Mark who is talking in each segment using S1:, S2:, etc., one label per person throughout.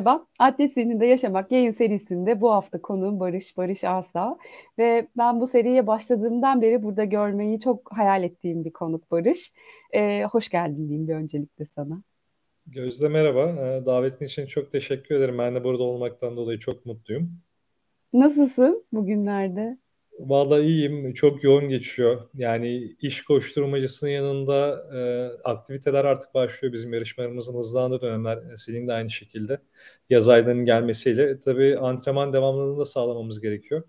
S1: Merhaba. Atlet Zihninde Yaşamak yayın serisinde bu hafta konuğum Barış, Barış Asa. Ve ben bu seriye başladığımdan beri burada görmeyi çok hayal ettiğim bir konuk Barış. Ee, hoş geldin diyeyim bir öncelikle sana.
S2: Gözde merhaba. Ee, davetin için çok teşekkür ederim. Ben de burada olmaktan dolayı çok mutluyum.
S1: Nasılsın bugünlerde?
S2: Vallahi iyiyim. Çok yoğun geçiyor. Yani iş koşturmacısının yanında e, aktiviteler artık başlıyor. Bizim yarışmalarımızın hızlandığı dönemler. E, senin de aynı şekilde. Yaz aylarının gelmesiyle. E, tabii antrenman devamlılığını da sağlamamız gerekiyor.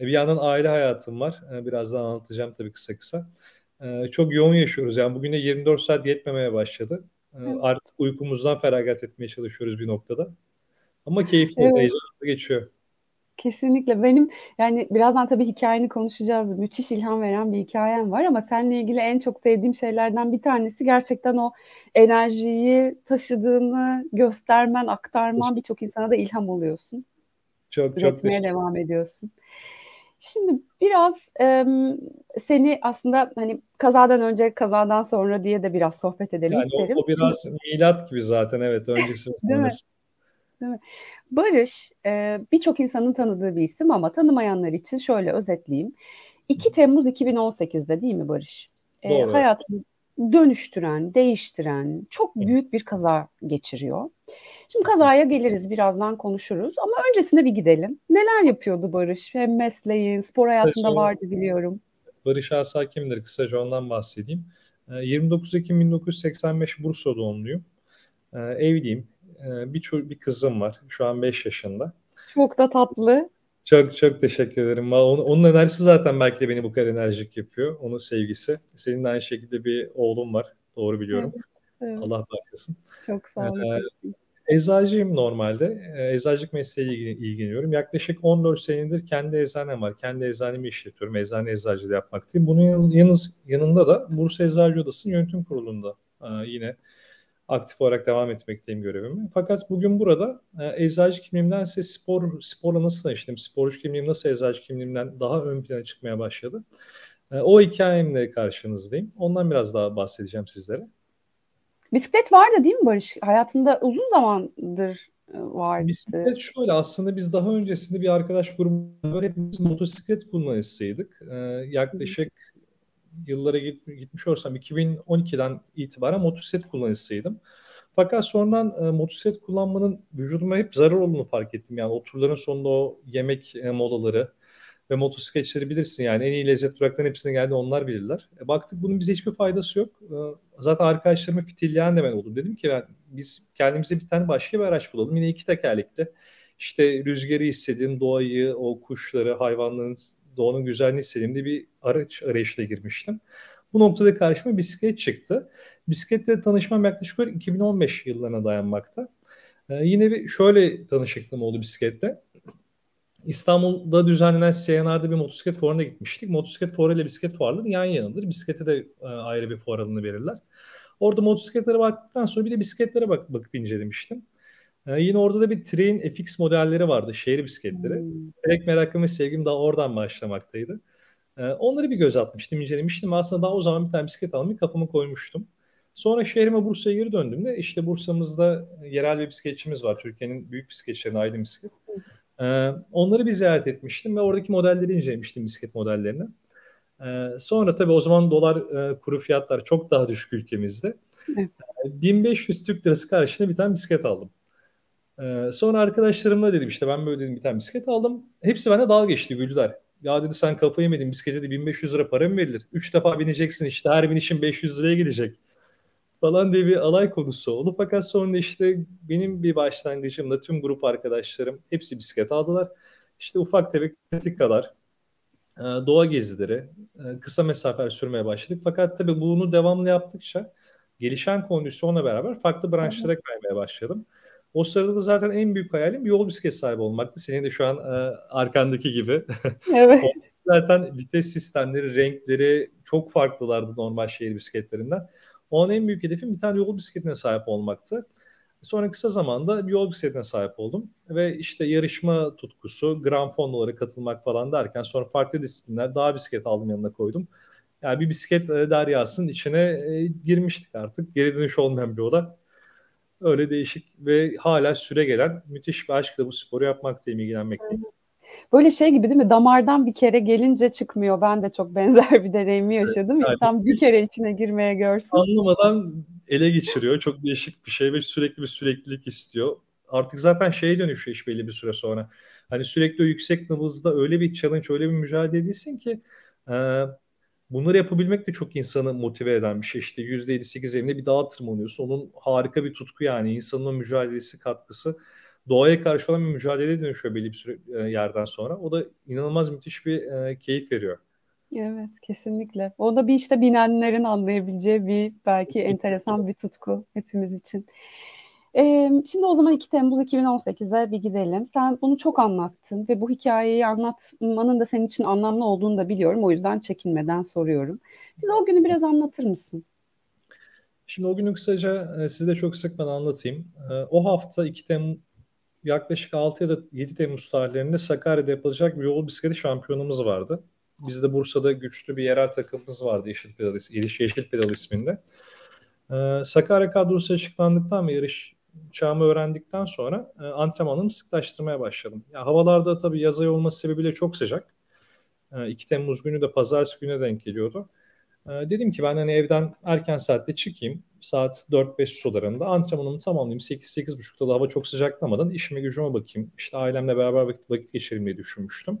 S2: E, bir yandan aile hayatım var. E, birazdan anlatacağım tabii kısa kısa. E, çok yoğun yaşıyoruz. Yani bugün de 24 saat yetmemeye başladı. E, artık uykumuzdan feragat etmeye çalışıyoruz bir noktada. Ama keyifli, evet. heyecanlı geçiyor.
S1: Kesinlikle benim yani birazdan tabii hikayeni konuşacağız. Müthiş ilham veren bir hikayen var ama seninle ilgili en çok sevdiğim şeylerden bir tanesi gerçekten o enerjiyi taşıdığını göstermen, aktarman birçok insana da ilham oluyorsun. Çok Üretmeye çok devam ediyorsun. Şimdi biraz e, seni aslında hani kazadan önce kazadan sonra diye de biraz sohbet edelim yani isterim.
S2: O, o biraz milat gibi zaten evet öncesi sonrası.
S1: Değil mi? Barış e, birçok insanın tanıdığı bir isim ama tanımayanlar için şöyle özetleyeyim. 2 Temmuz 2018'de değil mi Barış? E, Doğru. Hayatını dönüştüren, değiştiren çok büyük bir kaza geçiriyor. Şimdi kazaya geliriz birazdan konuşuruz ama öncesinde bir gidelim. Neler yapıyordu Barış? Hem mesleğin, spor hayatında vardı biliyorum.
S2: Barış Asa kimdir? Kısaca ondan bahsedeyim. 29 Ekim 1985 Bursa doğumluyum. Evliyim e, bir, bir kızım var. Şu an 5 yaşında.
S1: Çok da tatlı.
S2: Çok çok teşekkür ederim. Onun, onun enerjisi zaten belki de beni bu kadar enerjik yapıyor. Onun sevgisi. Senin de aynı şekilde bir oğlum var. Doğru biliyorum. Evet, evet. Allah bağışlasın.
S1: Çok sağ olun. Ee,
S2: eczacıyım normalde. Ee, eczacılık mesleğiyle ilgileniyorum. Yaklaşık 14 senedir kendi eczanem var. Kendi eczanemi işletiyorum. Eczane eczacılığı yapmaktayım. Bunun yanınız, yanında da Bursa Eczacı Odası'nın yönetim kurulunda e, yine aktif olarak devam etmekteyim görevimi. Fakat bugün burada e, eczacı kimliğimden size spor sporla nasıl tanıştım, sporcu kimliğim nasıl eczacı kimliğimden daha ön plana çıkmaya başladı. E, o hikayemle karşınızdayım. Ondan biraz daha bahsedeceğim sizlere.
S1: Bisiklet vardı değil mi Barış? Hayatında uzun zamandır e, vardı.
S2: Bisiklet şöyle aslında biz daha öncesinde bir arkadaş grubu böyle hepimiz motosiklet kullanıcısıydık. Ee, yaklaşık yıllara gitmiş olsam 2012'den itibaren motosiklet kullanıcısıydım. Fakat sonradan e, motosiklet kullanmanın vücuduma hep zarar olduğunu fark ettim. Yani o turların sonunda o yemek e, molaları ve motosikletçileri bilirsin yani en iyi lezzet duraklarının hepsine geldi onlar bilirler. E, baktık bunun bize hiçbir faydası yok. E, zaten arkadaşlarıma fitilleyen de ben oldum. Dedim ki ben, biz kendimize bir tane başka bir araç bulalım. Yine iki tekerlekli. İşte rüzgarı hissedin, doğayı, o kuşları, hayvanların doğanın güzelliğini istediğimde bir araç arayışla girmiştim. Bu noktada karşıma bisiklet çıktı. Bisikletle tanışmam yaklaşık 2015 yıllarına dayanmakta. Ee, yine bir şöyle tanışıklığım oldu bisiklette. İstanbul'da düzenlenen CNR'da bir motosiklet fuarına gitmiştik. Motosiklet fuarı ile bisiklet fuarları yan yanadır. Bisiklete de e, ayrı bir fuar alanı verirler. Orada motosikletlere baktıktan sonra bir de bisikletlere bak, bakıp incelemiştim. Ee, yine orada da bir Train FX modelleri vardı, şehir bisikletleri. Hmm. Direkt merakım ve sevgim daha oradan başlamaktaydı. Ee, onları bir göz atmıştım, incelemiştim. Aslında daha o zaman bir tane bisiklet almayı kafama koymuştum. Sonra şehrime Bursa'ya geri döndüğümde işte Bursa'mızda yerel bir bisikletçimiz var. Türkiye'nin büyük bisikletçilerinden Aydın Bisiklet. Ee, onları bir ziyaret etmiştim ve oradaki modelleri incelemiştim bisiklet modellerini. Ee, sonra tabii o zaman dolar e, kuru fiyatlar çok daha düşük ülkemizde. Evet. 1500 Türk lirası karşılığında bir tane bisiklet aldım. Ee, sonra arkadaşlarımla dedim işte ben böyle dedim bir tane bisiklet aldım. Hepsi bana dalga geçti güldüler. Ya dedi sen kafayı yemedin bisiklete de 1500 lira para mı verilir? 3 defa bineceksin işte her binişin 500 liraya gidecek falan diye bir alay konusu oldu. Fakat sonra işte benim bir başlangıcımda tüm grup arkadaşlarım hepsi bisiklet aldılar. İşte ufak tefek pratik kadar e, doğa gezileri, e, kısa mesafeler sürmeye başladık. Fakat tabii bunu devamlı yaptıkça gelişen kondisyonla beraber farklı branşlara kaymaya başladım. O sırada da zaten en büyük hayalim yol bisiklet sahibi olmaktı. Senin de şu an e, arkandaki gibi. Evet. zaten vites sistemleri, renkleri çok farklılardı normal şehir bisikletlerinden. Onun en büyük hedefim bir tane yol bisikletine sahip olmaktı. Sonra kısa zamanda bir yol bisikletine sahip oldum. Ve işte yarışma tutkusu, grand fondolara katılmak falan derken sonra farklı disiplinler daha bisiklet aldım yanına koydum. Yani bir bisiklet e, deryasının içine e, girmiştik artık. Geri dönüş olmayan bir olay. Öyle değişik ve hala süre gelen müthiş bir aşkla bu sporu yapmaktayım, ilgilenmekteyim.
S1: Böyle şey gibi değil mi? Damardan bir kere gelince çıkmıyor. Ben de çok benzer bir deneyimi yaşadım. Evet, İnsan bir kere içine girmeye görsün.
S2: Anlamadan ele geçiriyor. Çok değişik bir şey ve sürekli bir süreklilik istiyor. Artık zaten şeye dönüşüyor iş belli bir süre sonra. Hani sürekli o yüksek nabızda öyle bir challenge, öyle bir mücadele edilsin ki e, bunları yapabilmek de çok insanı motive eden bir şey. İşte %7-8 evinde bir dağa tırmanıyorsun. Onun harika bir tutku yani. insanın o mücadelesi, katkısı doğaya karşı olan bir mücadeleye dönüşüyor belli bir süre e, yerden sonra. O da inanılmaz müthiş bir e, keyif veriyor.
S1: Evet kesinlikle. O da bir işte binenlerin anlayabileceği bir belki kesinlikle. enteresan bir tutku hepimiz için. Ee, şimdi o zaman 2 Temmuz 2018'e bir gidelim. Sen bunu çok anlattın ve bu hikayeyi anlatmanın da senin için anlamlı olduğunu da biliyorum. O yüzden çekinmeden soruyorum. Bize o günü biraz anlatır mısın?
S2: Şimdi o günü kısaca e, size çok sıkmadan anlatayım. E, o hafta 2 Temmuz yaklaşık 6 ya da 7 Temmuz tarihlerinde Sakarya'da yapılacak bir yol bisikleti şampiyonumuz vardı. Bizde Bursa'da güçlü bir yerel takımımız vardı Yeşil Pedal, Yeşil Pedal isminde. Ee, Sakarya kadrosu açıklandıktan ve yarış çağımı öğrendikten sonra e, antrenmanımı sıklaştırmaya başladım. Ya, havalarda tabii yaz ayı olması sebebiyle çok sıcak. E, 2 Temmuz günü de pazartesi gününe denk geliyordu. E, dedim ki ben hani evden erken saatte çıkayım. Saat 4-5 sularında antrenmanımı tamamlayayım. 8-8.30'da da hava çok sıcaklamadan işime gücüme bakayım. İşte ailemle beraber vakit, vakit geçireyim diye düşünmüştüm.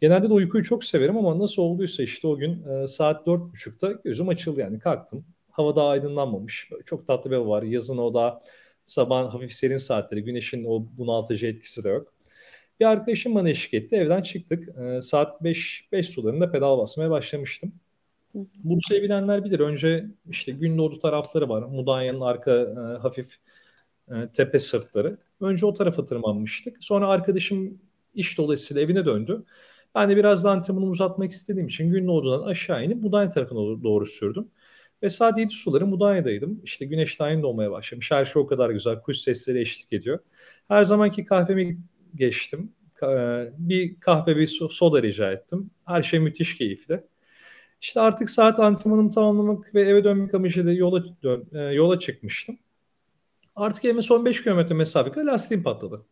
S2: Genelde de uykuyu çok severim ama nasıl olduysa işte o gün e, saat 4.30'da gözüm açıldı yani kalktım. Hava daha aydınlanmamış. Böyle çok tatlı bir hava var. Yazın o da sabah hafif serin saatleri. Güneşin o bunaltıcı etkisi de yok. Bir arkadaşım bana eşlik etti. Evden çıktık. E, saat 5, 5 sularında pedal basmaya başlamıştım. Bursa'yı bilenler bilir. Önce işte Gündoğdu tarafları var. Mudanya'nın arka e, hafif e, tepe sırtları. Önce o tarafa tırmanmıştık. Sonra arkadaşım iş dolayısıyla evine döndü. Ben de biraz da antrenmanımı uzatmak istediğim için Gündoğdu'dan aşağı inip Mudanya tarafına doğru sürdüm. Ve saat 7 suları Mudanya'daydım. İşte güneş daha doğmaya başlamış. Her şey o kadar güzel. Kuş sesleri eşlik ediyor. Her zamanki kahvemi geçtim. Bir kahve bir soda rica ettim. Her şey müthiş keyifli. İşte artık saat antrenmanımı tamamlamak ve eve dönmek amacıyla yola, dön, e, yola çıkmıştım. Artık elime son 5 kilometre mesafe lastiğim patladı.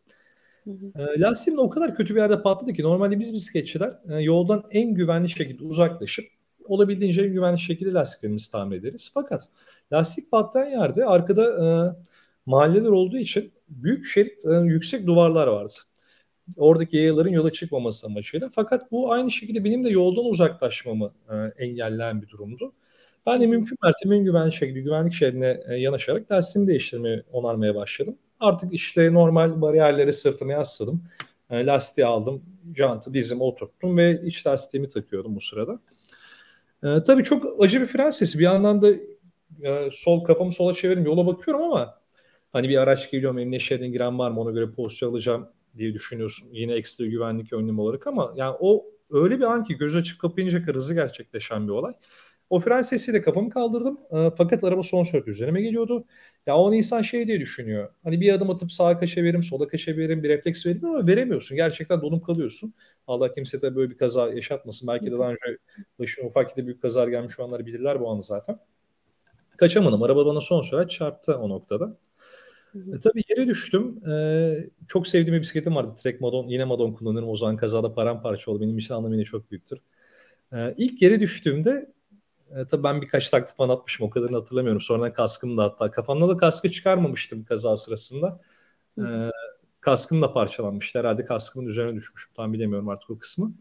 S2: Hı hı. E, lastiğim de o kadar kötü bir yerde patladı ki normalde biz bisikletçiler e, yoldan en güvenli şekilde uzaklaşıp olabildiğince en güvenli şekilde lastiklerimizi tamir ederiz. Fakat lastik patlayan yerde arkada e, mahalleler olduğu için büyük şerit e, yüksek duvarlar vardı oradaki yayaların yola çıkmaması amacıyla. Fakat bu aynı şekilde benim de yoldan uzaklaşmamı e, engelleyen bir durumdu. Ben de mümkün mertebe en güvenli şekilde güvenlik şeridine e, yanaşarak lastiğimi değiştirmeye, onarmaya başladım. Artık işte normal bariyerleri sırtıma yasladım. E, lastiği aldım, jantı dizime oturttum ve iç lastiğimi takıyordum bu sırada. E, tabii çok acı bir fren sesi. Bir yandan da e, sol kafamı sola çevirdim yola bakıyorum ama hani bir araç geliyor mu emniyet şeridine giren var mı ona göre pozisyon alacağım diye düşünüyorsun. Yine ekstra güvenlik önlemi olarak ama yani o öyle bir an ki göz açıp kapayınca hızlı gerçekleşen bir olay. O fren sesiyle kafamı kaldırdım. E, fakat araba son sürat üzerime geliyordu. Ya o insan şey diye düşünüyor. Hani bir adım atıp sağa kaçabilirim, sola kaçabilirim, bir refleks veririm ama veremiyorsun. Gerçekten donup kalıyorsun. Allah kimse de böyle bir kaza yaşatmasın. Belki de daha önce başına ufak bir büyük kazalar gelmiş olanlar bilirler bu anı zaten. Kaçamadım. Araba bana son sürat çarptı o noktada. E, tabii yere düştüm. E, çok sevdiğim bir bisikletim vardı. Trek Madon. Yine Madon kullanırım. O zaman kazada paramparça oldu. Benim için anlamı yine çok büyüktür. E, ilk yere düştüğümde e, tabii ben birkaç taklit falan atmışım. O kadarını hatırlamıyorum. Sonradan kaskım da hatta. Kafamda da kaskı çıkarmamıştım kaza sırasında. E, kaskım da parçalanmıştı. Herhalde kaskımın üzerine düşmüşüm. Tam bilemiyorum artık o kısmı.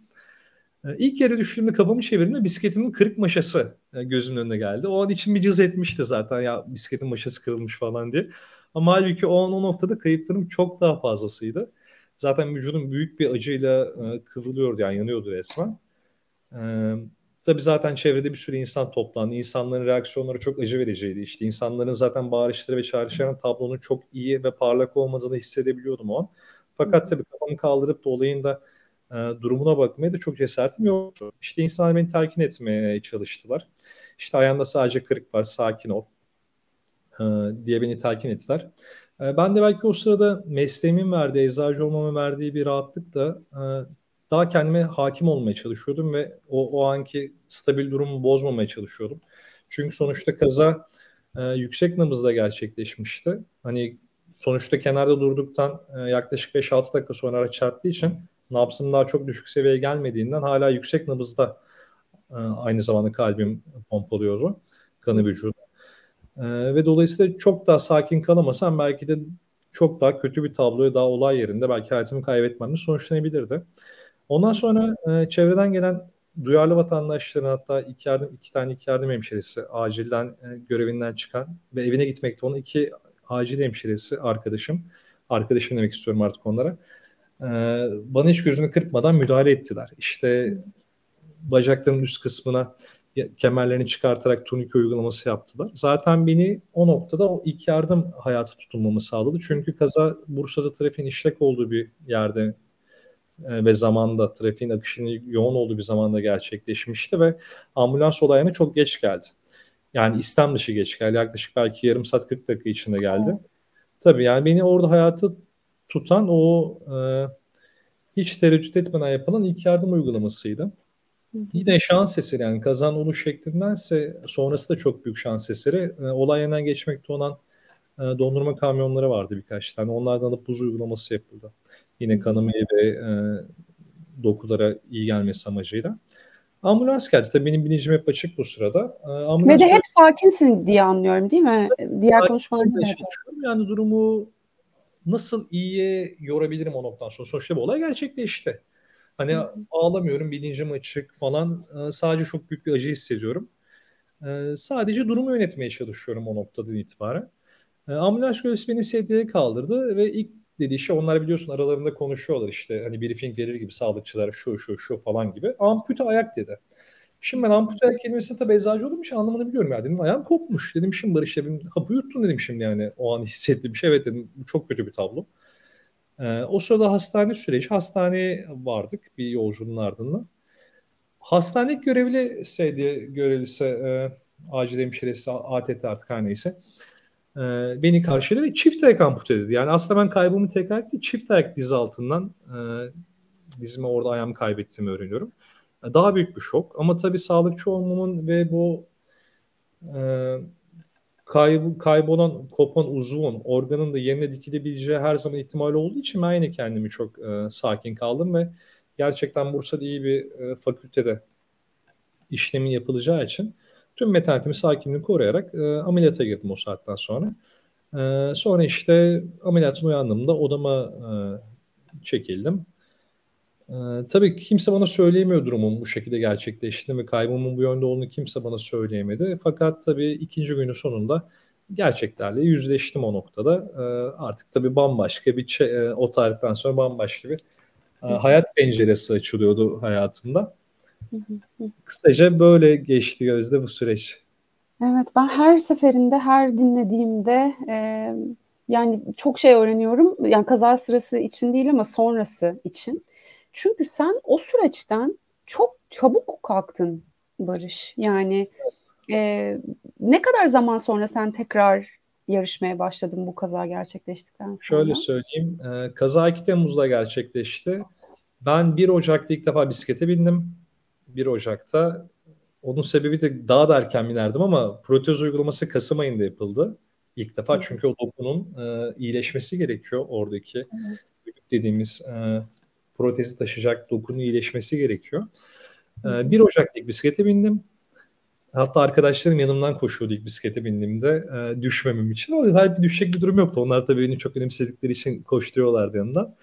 S2: E, ilk yere düştüğümde kafamı çevirdiğimde bisikletimin kırık maşası e, gözümün önüne geldi. O an için bir cız etmişti zaten ya bisikletin maşası kırılmış falan diye. Ama halbuki o an o noktada kayıplarım çok daha fazlasıydı. Zaten vücudum büyük bir acıyla e, kıvrılıyordu yani yanıyordu resmen. E, tabii zaten çevrede bir sürü insan toplandı. İnsanların reaksiyonları çok acı vericiydi. İşte insanların zaten bağırışları ve çağrışların tablonun çok iyi ve parlak olmadığını hissedebiliyordum o an. Fakat tabii kafamı kaldırıp da olayın da e, durumuna bakmaya da çok cesaretim yoktu. İşte insanlar beni telkin etmeye çalıştılar. İşte ayağında sadece kırık var, sakin ol e, diye beni telkin ettiler. E, ben de belki o sırada mesleğimin verdiği, eczacı olmamın verdiği bir rahatlık da e, daha kendime hakim olmaya çalışıyordum ve o, o anki stabil durumu bozmamaya çalışıyordum. Çünkü sonuçta kaza e, yüksek nabızda gerçekleşmişti. Hani sonuçta kenarda durduktan e, yaklaşık 5-6 dakika sonra araç çarptığı için nabzım daha çok düşük seviyeye gelmediğinden hala yüksek nabızda e, aynı zamanda kalbim pompalıyordu kanı vücuda. E, ve dolayısıyla çok daha sakin kalamasam belki de çok daha kötü bir tabloya daha olay yerinde belki hayatımı kaybetmemle sonuçlanabilirdi. Ondan sonra e, çevreden gelen duyarlı vatandaşların hatta iki yardım iki tane iki yardım hemşiresi acilden e, görevinden çıkan ve evine gitmekte olan iki acil hemşiresi arkadaşım arkadaşım demek istiyorum artık onlara e, bana hiç gözünü kırpmadan müdahale ettiler. İşte bacaklarımın üst kısmına kemerlerini çıkartarak turnike uygulaması yaptılar. Zaten beni o noktada o ilk yardım hayata tutulmamı sağladı. Çünkü kaza Bursa'da trafiğin işlek olduğu bir yerde ve zamanda trafiğin akışının yoğun olduğu bir zamanda gerçekleşmişti ve ambulans olayına çok geç geldi. Yani istem dışı geç geldi. Yaklaşık belki yarım saat 40 dakika içinde geldi. Tabii yani beni orada hayatı tutan o e, hiç tereddüt etmeden yapılan ilk yardım uygulamasıydı. Yine şans eseri yani kazan oluş şeklindense sonrası da çok büyük şans eseri. E, olay yerinden geçmekte olan e, dondurma kamyonları vardı birkaç tane. Onlardan alıp buz uygulaması yapıldı. Yine kanamaya ve e, dokulara iyi gelmesi amacıyla. Ambulans geldi. Tabii benim bilincim hep açık bu sırada.
S1: E, ambulans ve de hep sakinsin diye anlıyorum değil mi? Diğer konuşmalarında.
S2: Yani durumu nasıl iyiye yorabilirim o noktadan sonra. Sonuçta bu olay gerçekleşti. Hani Hı. ağlamıyorum, bilincim açık falan. Ee, sadece çok büyük bir acı hissediyorum. Ee, sadece durumu yönetmeye çalışıyorum o noktadan itibaren. Ee, ambulans görevlisi beni sedyeye kaldırdı ve ilk dediği şey onlar biliyorsun aralarında konuşuyorlar işte hani briefing verir gibi sağlıkçılar şu şu şu falan gibi. Ampute ayak dedi. Şimdi ben ampute ayak kelimesini tabii eczacı olduğum için anlamını biliyorum ya dedim ayağım kopmuş dedim şimdi Barış dedim hapı yuttun dedim şimdi yani o an hissettiğim şey evet dedim bu çok kötü bir tablo. Ee, o sırada hastane süreci, hastane vardık bir yolculuğun ardından. Hastane görevli diye görevlisi e, acil hemşiresi ATT artık her neyse e, beni karşıladı ve çift ayak ampute dedi. Yani aslında ben kaybımı tek ayak değil çift ayak dizi altından e, dizime orada ayağımı kaybettiğimi öğreniyorum. E, daha büyük bir şok ama tabii sağlıkçı olmamın ve bu e, kayb kaybolan, kopan uzvun, organın da yerine dikilebileceği her zaman ihtimal olduğu için ben yine kendimi çok e, sakin kaldım ve gerçekten Bursa'da iyi bir e, fakültede işlemin yapılacağı için tüm metanetimi, sakinliğimi koruyarak e, ameliyata girdim o saatten sonra. E, sonra işte ameliyatın uyandığımda odama e, çekildim. Ee, tabii kimse bana söyleyemiyor durumun bu şekilde gerçekleştiğini ve kaybımın bu yönde olduğunu kimse bana söyleyemedi. Fakat tabii ikinci günün sonunda gerçeklerle yüzleştim o noktada. Ee, artık tabii bambaşka bir e, o tarihten sonra bambaşka bir e, hayat penceresi açılıyordu hayatımda. Kısaca böyle geçti Gözde bu süreç.
S1: Evet ben her seferinde her dinlediğimde e, yani çok şey öğreniyorum. Yani kaza sırası için değil ama sonrası için. Çünkü sen o süreçten çok çabuk kalktın Barış. Yani e, ne kadar zaman sonra sen tekrar yarışmaya başladın bu kaza gerçekleştikten sonra?
S2: Şöyle söyleyeyim. E, kaza 2 Temmuz'da gerçekleşti. Ben 1 Ocak'ta ilk defa bisiklete bindim. 1 Ocak'ta. Onun sebebi de daha da erken binerdim ama protez uygulaması Kasım ayında yapıldı. İlk defa evet. çünkü o dokunun e, iyileşmesi gerekiyor oradaki evet. dediğimiz e, protezi taşıyacak dokunun iyileşmesi gerekiyor. Ee, 1 Ocak'ta ilk bisiklete bindim. Hatta arkadaşlarım yanımdan koşuyordu ilk bisiklete bindiğimde e, düşmemem için. O halbuki düşecek bir durum yoktu. Onlar tabii beni çok önemsedikleri için koşturuyorlardı yanımdan.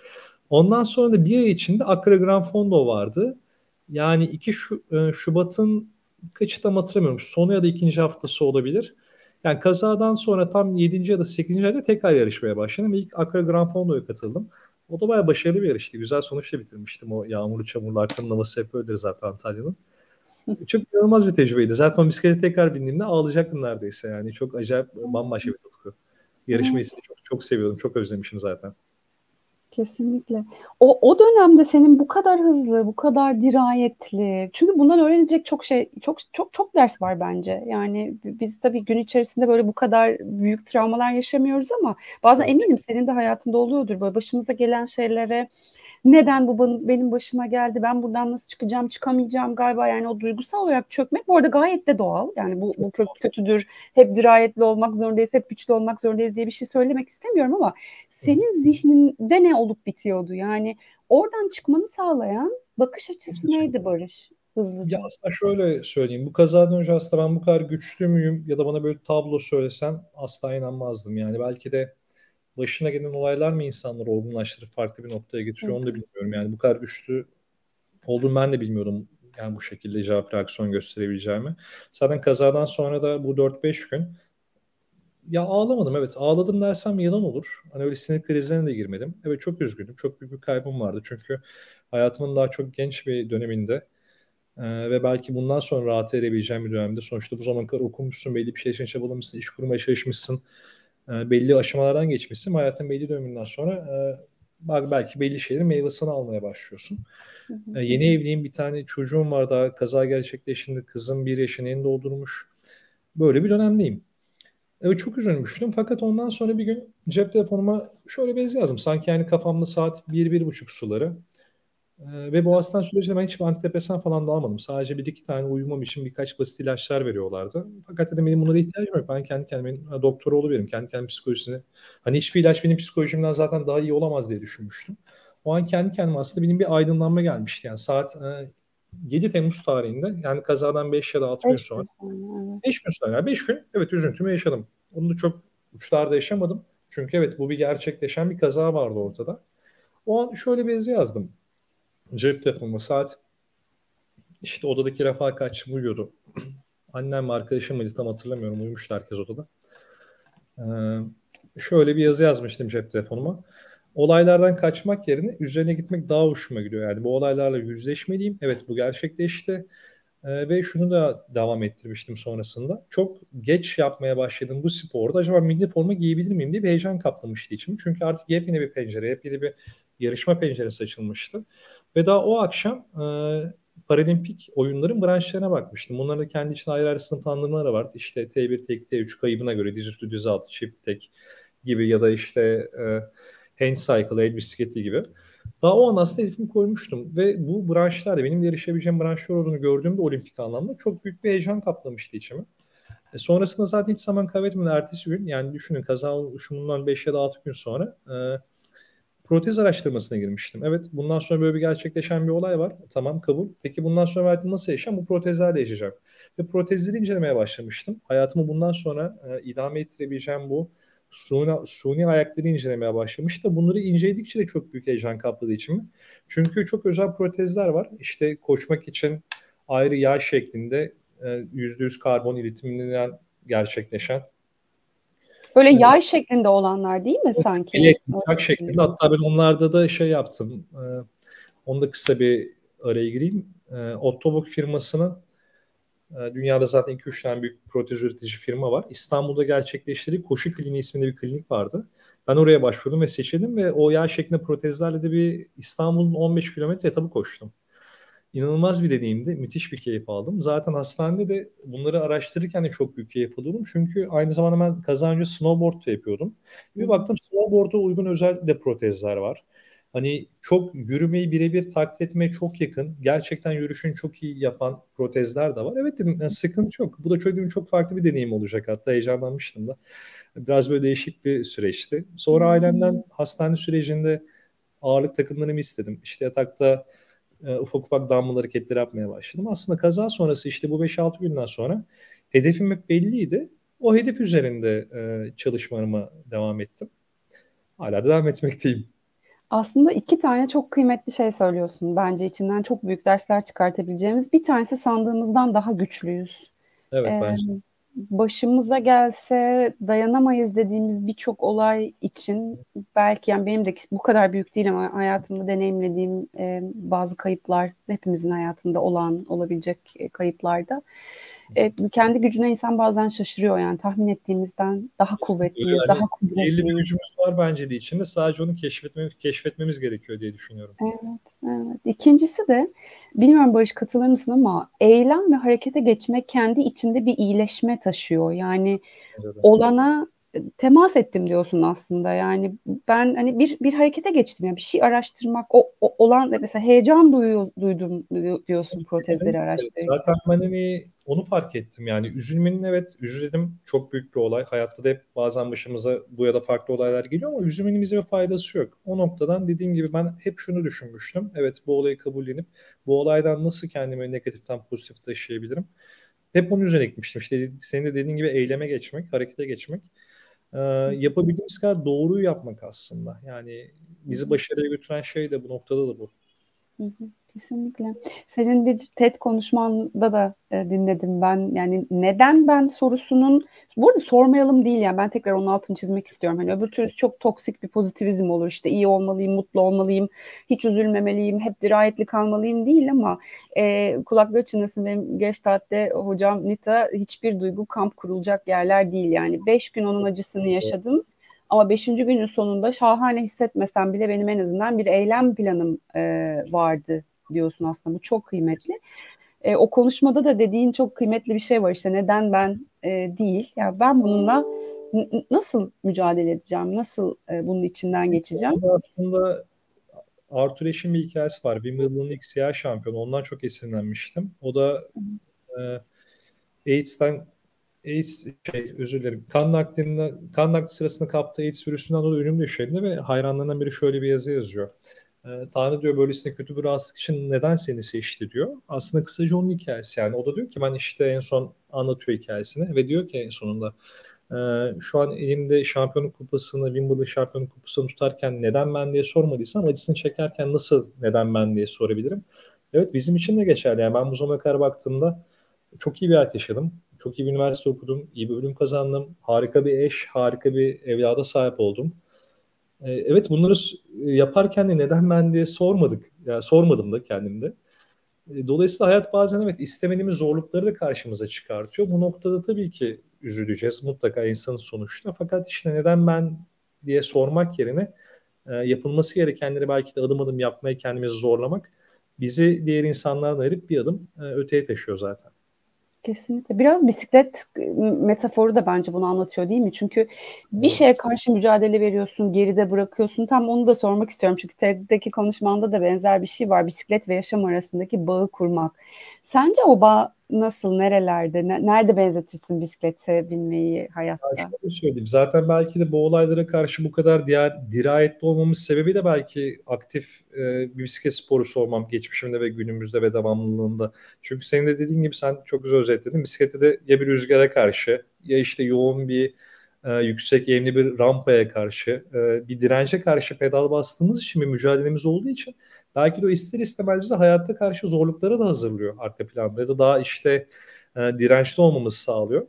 S2: Ondan sonra da bir ay içinde Accra Grand Fondo vardı. Yani 2 şu, e, Şubat'ın kaçı tam hatırlamıyorum. Sonu ya da ikinci haftası olabilir. Yani kazadan sonra tam 7. ya da 8. ayda tekrar yarışmaya başladım. İlk Accra Grand Fondo'ya katıldım. O da bayağı başarılı bir yarıştı. Güzel sonuçla bitirmiştim o yağmurlu çamurlu arkanın havası hep öyledir zaten Antalya'nın. Çok inanılmaz bir tecrübeydi. Zaten o bisiklete tekrar bindiğimde ağlayacaktım neredeyse yani. Çok acayip bambaşka bir tutku. Yarışmayı çok, çok seviyordum. Çok özlemişim zaten.
S1: Kesinlikle. O, o dönemde senin bu kadar hızlı, bu kadar dirayetli. Çünkü bundan öğrenecek çok şey, çok çok çok ders var bence. Yani biz tabii gün içerisinde böyle bu kadar büyük travmalar yaşamıyoruz ama bazen eminim senin de hayatında oluyordur böyle başımıza gelen şeylere neden bu benim başıma geldi, ben buradan nasıl çıkacağım, çıkamayacağım galiba yani o duygusal olarak çökmek bu arada gayet de doğal. Yani bu, bu kötüdür, hep dirayetli olmak zorundayız, hep güçlü olmak zorundayız diye bir şey söylemek istemiyorum ama senin zihninde ne olup bitiyordu? Yani oradan çıkmanı sağlayan bakış açısı neydi Barış?
S2: Hızlıca. Ya aslında şöyle söyleyeyim. Bu kazadan önce aslında ben bu kadar güçlü müyüm ya da bana böyle tablo söylesen asla inanmazdım. Yani belki de başına gelen olaylar mı insanları olgunlaştırıp farklı bir noktaya getiriyor onu da bilmiyorum. Yani bu kadar güçlü olduğumu ben de bilmiyorum. Yani bu şekilde cevap reaksiyon gösterebileceğimi. Zaten kazadan sonra da bu 4-5 gün ya ağlamadım evet. Ağladım dersem yalan olur. Hani öyle sinir krizlerine de girmedim. Evet çok üzgünüm. Çok büyük bir kaybım vardı. Çünkü hayatımın daha çok genç bir döneminde ee, ve belki bundan sonra rahat edebileceğim bir dönemde. Sonuçta bu zamana kadar okumuşsun, belli bir şey için çabalamışsın, iş kurmaya çalışmışsın, e, belli aşamalardan geçmişsin. Hayatın belli döneminden sonra e, belki belli şeylerin meyvesini almaya başlıyorsun. E, yeni evliyim, bir tane çocuğum var daha kaza gerçekleştiğinde kızım bir yaşını yeni doldurmuş. Böyle bir dönemdeyim. Evet çok üzülmüştüm fakat ondan sonra bir gün cep telefonuma şöyle bir yazı yazdım. Sanki yani kafamda saat 1-1.30 suları. Ee, ve bu hastane sürecinde ben hiç antidepresan falan da almadım. Sadece bir iki tane uyumam için birkaç basit ilaçlar veriyorlardı. Fakat dedim benim bunlara ihtiyacım yok. Ben kendi kendime doktor oluverim. Kendi kendime psikolojisini. Hani hiçbir ilaç benim psikolojimden zaten daha iyi olamaz diye düşünmüştüm. O an kendi kendime aslında benim bir aydınlanma gelmişti. Yani saat e, 7 Temmuz tarihinde yani kazadan 5 ya da 6 gün sonra. 5 gün sonra. Yani 5 gün evet üzüntümü yaşadım. Onu da çok uçlarda yaşamadım. Çünkü evet bu bir gerçekleşen bir kaza vardı ortada. O an şöyle bir yazı yazdım cep telefonu saat işte odadaki refakatçim uyuyordu. Annem arkadaşım mıydı tam hatırlamıyorum. Uyumuştu herkes odada. Ee, şöyle bir yazı yazmıştım cep telefonuma. Olaylardan kaçmak yerine üzerine gitmek daha hoşuma gidiyor. Yani bu olaylarla yüzleşmeliyim. Evet bu gerçekleşti. Ee, ve şunu da devam ettirmiştim sonrasında. Çok geç yapmaya başladım bu sporda. Acaba milli forma giyebilir miyim diye bir heyecan kaplamıştı içimi. Çünkü artık yepyeni bir pencere, yepyeni bir yarışma penceresi açılmıştı. Ve daha o akşam e, Paralimpik oyunların branşlarına bakmıştım. Bunların da kendi içinde ayrı ayrı sınıflandırmaları vardı. İşte T1, T2, T3 kaybına göre dizüstü, dizaltı, çift tek gibi ya da işte e, hand cycle, el bisikleti gibi. Daha o an aslında hedefimi koymuştum ve bu branşlarda benim de yarışabileceğim branşlar olduğunu gördüğümde olimpik anlamda çok büyük bir heyecan kaplamıştı içimi. E sonrasında zaten hiç zaman kaybetmeden ertesi gün yani düşünün kaza oluşumundan 5 ya da 6 gün sonra e, protez araştırmasına girmiştim. Evet bundan sonra böyle bir gerçekleşen bir olay var. Tamam kabul. Peki bundan sonra hayatımı nasıl yaşayacağım? Bu protezlerle yaşayacağım. Ve protezleri incelemeye başlamıştım. Hayatımı bundan sonra e, idame ettirebileceğim bu suni, suni ayakları incelemeye başlamıştım. Bunları inceledikçe de çok büyük heyecan kapladı içimi. Çünkü çok özel protezler var. İşte koşmak için ayrı yağ şeklinde %100 e, karbon iletiminden gerçekleşen
S1: Böyle evet. yay şeklinde olanlar değil mi evet, sanki?
S2: Evet, yay şeklinde. Hatta ben onlarda da şey yaptım. E, onu da kısa bir araya gireyim. E, Otobok firmasının e, dünyada zaten 2-3 tane büyük protez üretici firma var. İstanbul'da gerçekleştirdiği Koşu Kliniği isminde bir klinik vardı. Ben oraya başvurdum ve seçildim ve o yağ şeklinde protezlerle de bir İstanbul'un 15 kilometre etabı koştum inanılmaz bir deneyimdi. Müthiş bir keyif aldım. Zaten hastanede de bunları araştırırken de çok büyük keyif alıyordum. Çünkü aynı zamanda ben kazancı snowboard da yapıyordum. Bir baktım snowboard'a uygun özel de protezler var. Hani çok yürümeyi birebir taklit etmeye çok yakın. Gerçekten yürüyüşünü çok iyi yapan protezler de var. Evet dedim yani sıkıntı yok. Bu da çok, çok farklı bir deneyim olacak. Hatta heyecanlanmıştım da. Biraz böyle değişik bir süreçti. Sonra ailemden hastane sürecinde ağırlık takımlarımı istedim. İşte yatakta e, ufak ufak damla hareketleri yapmaya başladım. Aslında kaza sonrası işte bu 5-6 günden sonra hedefim hep belliydi. O hedef üzerinde e, çalışmalarıma devam ettim. Hala devam etmekteyim.
S1: Aslında iki tane çok kıymetli şey söylüyorsun. Bence içinden çok büyük dersler çıkartabileceğimiz. Bir tanesi sandığımızdan daha güçlüyüz.
S2: Evet ee, bence
S1: başımıza gelse dayanamayız dediğimiz birçok olay için belki yani benim de bu kadar büyük değil ama hayatımda deneyimlediğim e, bazı kayıplar hepimizin hayatında olan olabilecek e, kayıplarda e, kendi gücüne insan bazen şaşırıyor yani tahmin ettiğimizden daha kuvvetli, yani, daha kuvvetli.
S2: Belli bir gücümüz var bence de içinde sadece onu keşfetmemiz, keşfetmemiz gerekiyor diye düşünüyorum.
S1: Evet, evet. İkincisi de bilmiyorum Barış katılır mısın ama eylem ve harekete geçmek kendi içinde bir iyileşme taşıyor. Yani evet. olana temas ettim diyorsun aslında. Yani ben hani bir bir harekete geçtim ya bir şey araştırmak o, o olan mesela heyecan duyuyor, duydum diyorsun protezleri araştırırken.
S2: Zaten ben hani onu fark ettim yani üzülmenin evet üzülelim çok büyük bir olay. Hayatta da hep bazen başımıza bu ya da farklı olaylar geliyor ama üzülmenin bize bir faydası yok. O noktadan dediğim gibi ben hep şunu düşünmüştüm. Evet bu olayı kabullenip bu olaydan nasıl kendimi negatiften pozitif taşıyabilirim? Hep onun üzerine gitmiştim. İşte senin de dediğin gibi eyleme geçmek, harekete geçmek. Ee, yapabildiğimiz kadar doğruyu yapmak aslında. Yani bizi başarıya götüren şey de bu noktada da bu.
S1: Hı hı. Kesinlikle. Senin bir TED konuşmanda da e, dinledim ben. Yani neden ben sorusunun, burada sormayalım değil yani ben tekrar onun altını çizmek istiyorum. Hani öbür türlü çok toksik bir pozitivizm olur. İşte iyi olmalıyım, mutlu olmalıyım, hiç üzülmemeliyim, hep dirayetli kalmalıyım değil ama e, kulakları çınlasın benim Gestalt'te hocam Nita hiçbir duygu kamp kurulacak yerler değil yani. Beş gün onun acısını yaşadım. Ama beşinci günün sonunda şahane hissetmesem bile benim en azından bir eylem planım e, vardı diyorsun aslında. Bu çok kıymetli. E, o konuşmada da dediğin çok kıymetli bir şey var işte neden ben e, değil. Ya yani ben bununla nasıl mücadele edeceğim? Nasıl e, bunun içinden geçeceğim?
S2: Aslında Arthur Ashe'in bir hikayesi var. Wimbledon'ın ilk siyah şampiyonu. Ondan çok esinlenmiştim. O da e, AIDS'ten AIDS şey özür dilerim. Kan naklinde kan nakli sırasında kaptığı AIDS virüsünden dolayı ölüm döşeğinde ve hayranlarından biri şöyle bir yazı yazıyor. Ee, Tanrı diyor böylesine kötü bir rahatsızlık için neden seni seçti diyor. Aslında kısaca onun hikayesi yani. O da diyor ki ben işte en son anlatıyor hikayesini ve diyor ki en sonunda e, şu an elimde şampiyonluk kupasını, Wimbledon şampiyonluk kupasını tutarken neden ben diye sormadıysam acısını çekerken nasıl neden ben diye sorabilirim. Evet bizim için de geçerli. Yani ben bu zamana kadar baktığımda çok iyi bir hayat yaşadım. Çok iyi bir üniversite okudum. iyi bir bölüm kazandım. Harika bir eş, harika bir evlada sahip oldum. Ee, evet bunları yaparken de neden ben diye sormadık. Yani sormadım da kendimde. Ee, dolayısıyla hayat bazen evet istemediğimiz zorlukları da karşımıza çıkartıyor. Bu noktada tabii ki üzüleceğiz mutlaka insanın sonuçta. Fakat işte neden ben diye sormak yerine e, yapılması gerekenleri belki de adım adım yapmaya kendimizi zorlamak bizi diğer insanlardan ayırıp bir adım e, öteye taşıyor zaten.
S1: Kesinlikle. Biraz bisiklet metaforu da bence bunu anlatıyor değil mi? Çünkü bir şeye karşı mücadele veriyorsun, geride bırakıyorsun. Tam onu da sormak istiyorum. Çünkü TED'deki konuşmanda da benzer bir şey var. Bisiklet ve yaşam arasındaki bağı kurmak. Sence o bağ nasıl, nerelerde, ne, nerede benzetirsin bisiklete binmeyi hayatta? Ya
S2: şöyle söyleyeyim. Zaten belki de bu olaylara karşı bu kadar diğer dirayetli olmamız sebebi de belki aktif e, bir bisiklet sporusu olmam geçmişimde ve günümüzde ve devamlılığında. Çünkü senin de dediğin gibi sen çok güzel özetledin. Bisiklette de ya bir rüzgara karşı ya işte yoğun bir e, yüksek eğimli bir rampaya karşı e, bir dirence karşı pedal bastığımız için bir mücadelemiz olduğu için belki de o ister istemez bizi hayatta karşı zorluklara da hazırlıyor arka planda ya da daha işte e, dirençli olmamızı sağlıyor.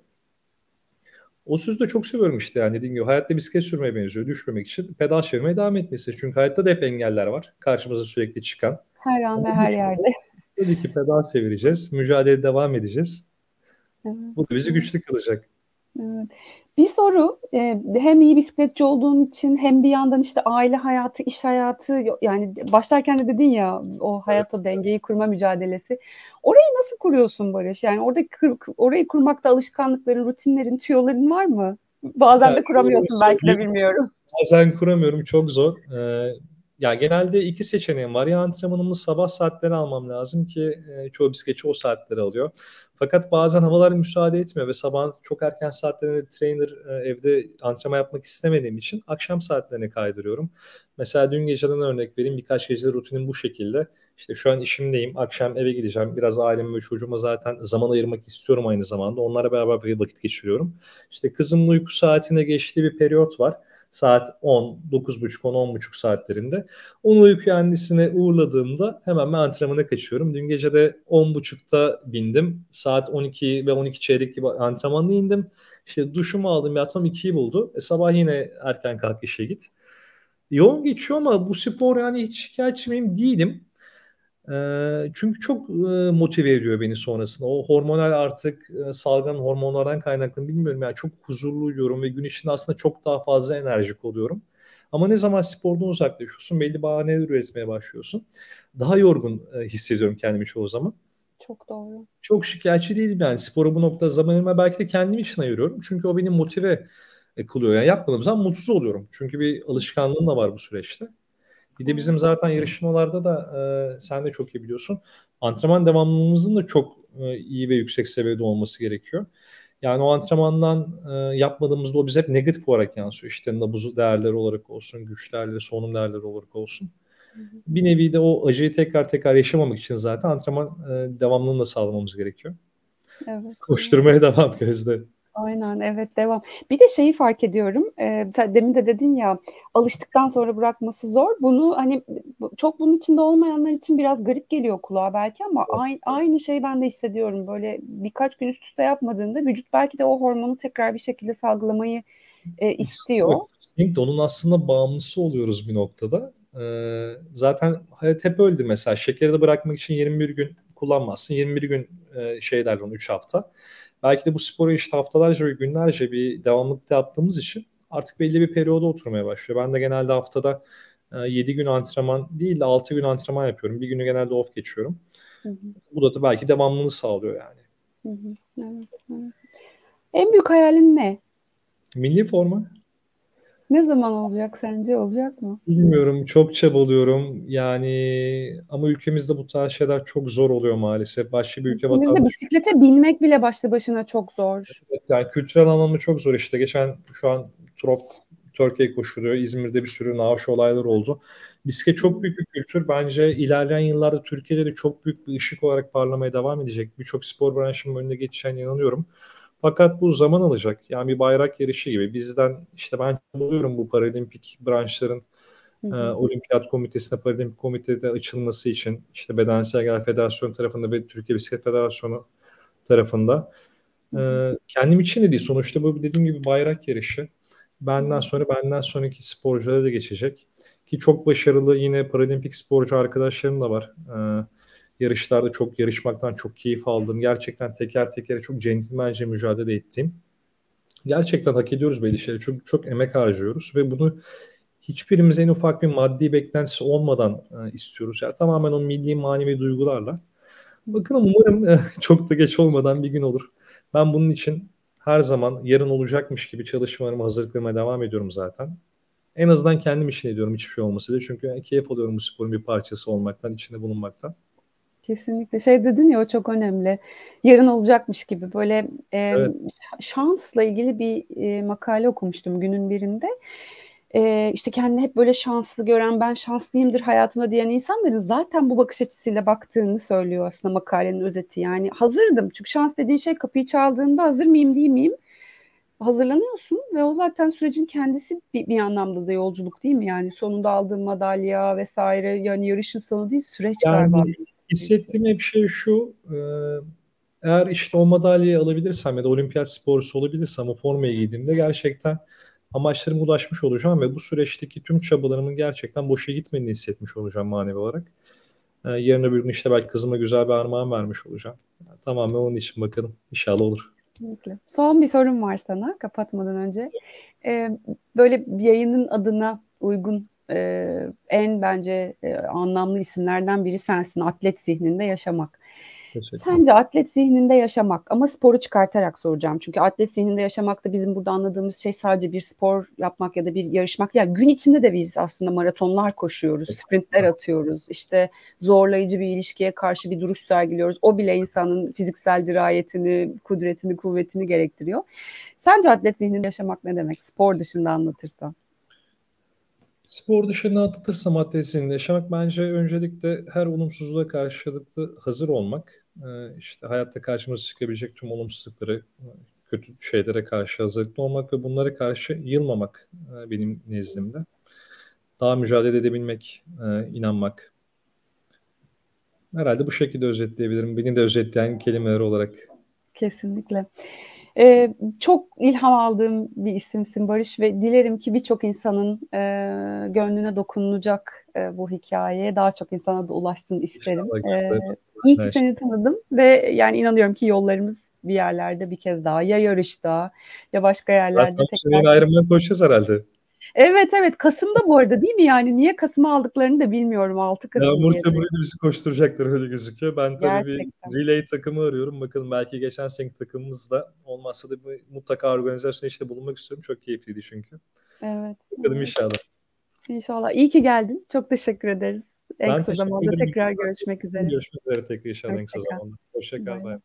S2: O sözü de çok seviyorum işte yani dediğim gibi hayatta bisiklet sürmeye benziyor. Düşmemek için pedal çevirmeye devam etmesi. Çünkü hayatta da hep engeller var. Karşımıza sürekli çıkan.
S1: Her an ve her yerde.
S2: Tabii ki pedal çevireceğiz. Mücadele devam edeceğiz. Evet. Bu da bizi güçlü kılacak.
S1: Evet. Bir soru e, hem iyi bisikletçi olduğun için hem bir yandan işte aile hayatı, iş hayatı yani başlarken de dedin ya o hayat o dengeyi kurma mücadelesi. Orayı nasıl kuruyorsun Barış? Yani orada orayı kurmakta alışkanlıkların, rutinlerin, tüyoların var mı? Bazen de kuramıyorsun belki de bilmiyorum.
S2: Bazen kuramıyorum çok zor. Ee, ya genelde iki seçeneğim var. Ya antrenmanımı sabah saatleri almam lazım ki e, çoğu bisikletçi o saatleri alıyor. Fakat bazen havalar müsaade etmiyor ve sabah çok erken saatlerinde trainer e, evde antrenman yapmak istemediğim için akşam saatlerine kaydırıyorum. Mesela dün geceden örnek vereyim. Birkaç gece rutinim bu şekilde. İşte şu an işimdeyim. Akşam eve gideceğim. Biraz aileme ve çocuğuma zaten zaman ayırmak istiyorum aynı zamanda. Onlara beraber vakit geçiriyorum. İşte kızımın uyku saatine geçtiği bir periyot var saat 10, 9.30, 10, 10.30 saatlerinde. Onu uyku annesine uğurladığımda hemen ben antrenmana kaçıyorum. Dün gece de 10.30'da bindim. Saat 12 ve 12 çeyrek gibi antrenmanla indim. İşte duşumu aldım yatmam 2'yi buldu. E, sabah yine erken kalk işe git. Yoğun geçiyor ama bu spor yani hiç şikayetçi miyim? Değilim çünkü çok motive ediyor beni sonrasında. O hormonal artık salgın hormonlardan kaynaklı bilmiyorum yani çok huzurlu uyuyorum ve gün içinde aslında çok daha fazla enerjik oluyorum. Ama ne zaman spordan uzaklaşıyorsun belli bahaneler üretmeye başlıyorsun. Daha yorgun hissediyorum kendimi çoğu zaman.
S1: Çok doğru.
S2: Çok şikayetçi değilim yani spora bu noktada zaman ayırma belki de kendim için ayırıyorum. Çünkü o beni motive kılıyor. Yani yapmadığım zaman mutsuz oluyorum. Çünkü bir alışkanlığım da var bu süreçte. Bir de bizim zaten yarışmalarda da e, sen de çok iyi biliyorsun. Antrenman devamlılığımızın da çok e, iyi ve yüksek seviyede olması gerekiyor. Yani o antrenmandan e, yapmadığımızda o bize hep negatif olarak yansıyor. İşte nabız değerleri olarak olsun, güç değerleri, solunum değerleri olarak olsun. Bir nevi de o acıyı tekrar tekrar yaşamamak için zaten antrenman e, devamlılığını da sağlamamız gerekiyor. Evet. Koşturmaya devam Gözde.
S1: Aynen evet devam. Bir de şeyi fark ediyorum. E, demin de dedin ya alıştıktan sonra bırakması zor. Bunu hani çok bunun içinde olmayanlar için biraz garip geliyor kulağa belki ama evet. aynı, aynı şeyi ben de hissediyorum. Böyle birkaç gün üst üste yapmadığında vücut belki de o hormonu tekrar bir şekilde salgılamayı e, istiyor.
S2: Kesinlikle onun aslında bağımlısı oluyoruz bir noktada. Ee, zaten hayat hep öldü mesela. Şekeri de bırakmak için 21 gün kullanmazsın. 21 gün e, şey derler onu 3 hafta. Belki de bu sporu işte haftalarca ve günlerce bir devamlıkta yaptığımız için artık belli bir periyoda oturmaya başlıyor. Ben de genelde haftada e, 7 gün antrenman değil de 6 gün antrenman yapıyorum. Bir günü genelde off geçiyorum. Hı hı. Bu da, da belki devamlılığı sağlıyor yani. Hı hı.
S1: Evet, evet. En büyük hayalin ne?
S2: Milli forma.
S1: Ne zaman olacak sence? Olacak mı?
S2: Bilmiyorum. Çok çabalıyorum. Yani ama ülkemizde bu tarz şeyler çok zor oluyor maalesef. Başka bir ülke
S1: vatandaşı. Bisiklete binmek bile başlı başına çok zor.
S2: Evet, yani kültürel anlamda çok zor işte. Geçen şu an Trop Türkiye koşuluyor. İzmir'de bir sürü naaş olaylar oldu. Bisiklet çok büyük bir kültür. Bence ilerleyen yıllarda Türkiye'de de çok büyük bir ışık olarak parlamaya devam edecek. Birçok spor branşının önünde geçeceğine inanıyorum. Fakat bu zaman alacak. Yani bir bayrak yarışı gibi. Bizden işte ben buluyorum bu paralimpik branşların. E, olimpiyat komitesine, paralimpik komitede açılması için işte Bedensel Gel Federasyon tarafında ve Türkiye Bisiklet Federasyonu tarafında. E, kendim için de değil. Sonuçta bu dediğim gibi bayrak yarışı. Benden sonra benden sonraki sporculara da geçecek. Ki çok başarılı yine paralimpik sporcu arkadaşlarım da var. E, yarışlarda çok yarışmaktan çok keyif aldım. Gerçekten teker tekere çok centilmence mücadele ettim. Gerçekten hak ediyoruz belli şeyleri. Çok, çok emek harcıyoruz ve bunu hiçbirimiz en ufak bir maddi beklentisi olmadan e, istiyoruz. Yani tamamen o milli manevi duygularla. Bakın umarım e, çok da geç olmadan bir gün olur. Ben bunun için her zaman yarın olacakmış gibi çalışmalarımı hazırlıklarıma devam ediyorum zaten. En azından kendim için ediyorum hiçbir şey olmasa da. Çünkü keyif alıyorum bu sporun bir parçası olmaktan, içinde bulunmaktan.
S1: Kesinlikle. Şey dedin ya o çok önemli. Yarın olacakmış gibi böyle e, evet. şansla ilgili bir e, makale okumuştum günün birinde. E, işte kendini hep böyle şanslı gören ben şanslıyımdır hayatımda diyen insanların zaten bu bakış açısıyla baktığını söylüyor aslında makalenin özeti. Yani hazırdım çünkü şans dediğin şey kapıyı çaldığında hazır mıyım değil miyim? hazırlanıyorsun ve o zaten sürecin kendisi bir, bir anlamda da yolculuk değil mi? Yani sonunda aldığın madalya vesaire yani yarışın sonu değil süreç yani, galiba.
S2: Hissettiğim hep şey şu e, eğer işte o madalyayı alabilirsem ya da olimpiyat sporcusu olabilirsem o formayı giydiğimde gerçekten amaçlarıma ulaşmış olacağım ve bu süreçteki tüm çabalarımın gerçekten boşa gitmediğini hissetmiş olacağım manevi olarak. Ee, yarın öbür gün işte belki kızıma güzel bir armağan vermiş olacağım. Yani tamamen onun için bakalım. İnşallah olur.
S1: Son bir sorum var sana kapatmadan önce. Ee, böyle yayının adına uygun e, en bence e, anlamlı isimlerden biri sensin. Atlet zihninde yaşamak. Sence atlet zihninde yaşamak ama sporu çıkartarak soracağım. Çünkü atlet zihninde yaşamak da bizim burada anladığımız şey sadece bir spor yapmak ya da bir yarışmak. Ya yani gün içinde de biz aslında maratonlar koşuyoruz, sprintler atıyoruz. İşte zorlayıcı bir ilişkiye karşı bir duruş sergiliyoruz. O bile insanın fiziksel dirayetini, kudretini, kuvvetini gerektiriyor. Sence atlet zihninde yaşamak ne demek? Spor dışında anlatırsan.
S2: Spor dışında atlatırsam atletizmle yaşamak bence öncelikle her olumsuzluğa karşılıklı hazır olmak. Ee, işte hayatta karşımıza çıkabilecek tüm olumsuzlukları, kötü şeylere karşı hazırlıklı olmak ve bunlara karşı yılmamak e, benim nezdimde. Daha mücadele edebilmek, e, inanmak. Herhalde bu şekilde özetleyebilirim. Beni de özetleyen kelimeler olarak.
S1: Kesinlikle. Ee, çok ilham aldığım bir isimsin Barış ve dilerim ki birçok insanın e, gönlüne dokunulacak e, bu hikayeye daha çok insana da ulaşsın isterim. Ee, iyi ki seni tanıdım ve yani inanıyorum ki yollarımız bir yerlerde bir kez daha ya yarışta ya başka yerlerde.
S2: Zaten tekrar... ayrımdan koşacağız herhalde.
S1: Evet evet Kasım'da bu arada değil mi yani niye Kasım'a aldıklarını da bilmiyorum 6 Kasım
S2: Yağmur çamuruyla bizi koşturacaktır öyle gözüküyor. Ben tabii
S1: Gerçekten.
S2: bir relay takımı arıyorum. Bakalım belki geçen seneki takımımızda olmazsa da mutlaka organizasyon işte bulunmak istiyorum. Çok keyifliydi çünkü.
S1: Evet.
S2: Bakalım
S1: evet.
S2: inşallah.
S1: İnşallah. İyi ki geldin. Çok teşekkür ederiz. En
S2: Ben
S1: kısa zamanda tekrar görüşmek üzere.
S2: Görüşmek üzere tekrar inşallah en kısa zamanda. Hoşça kal.
S1: Bay bay.
S2: Bye.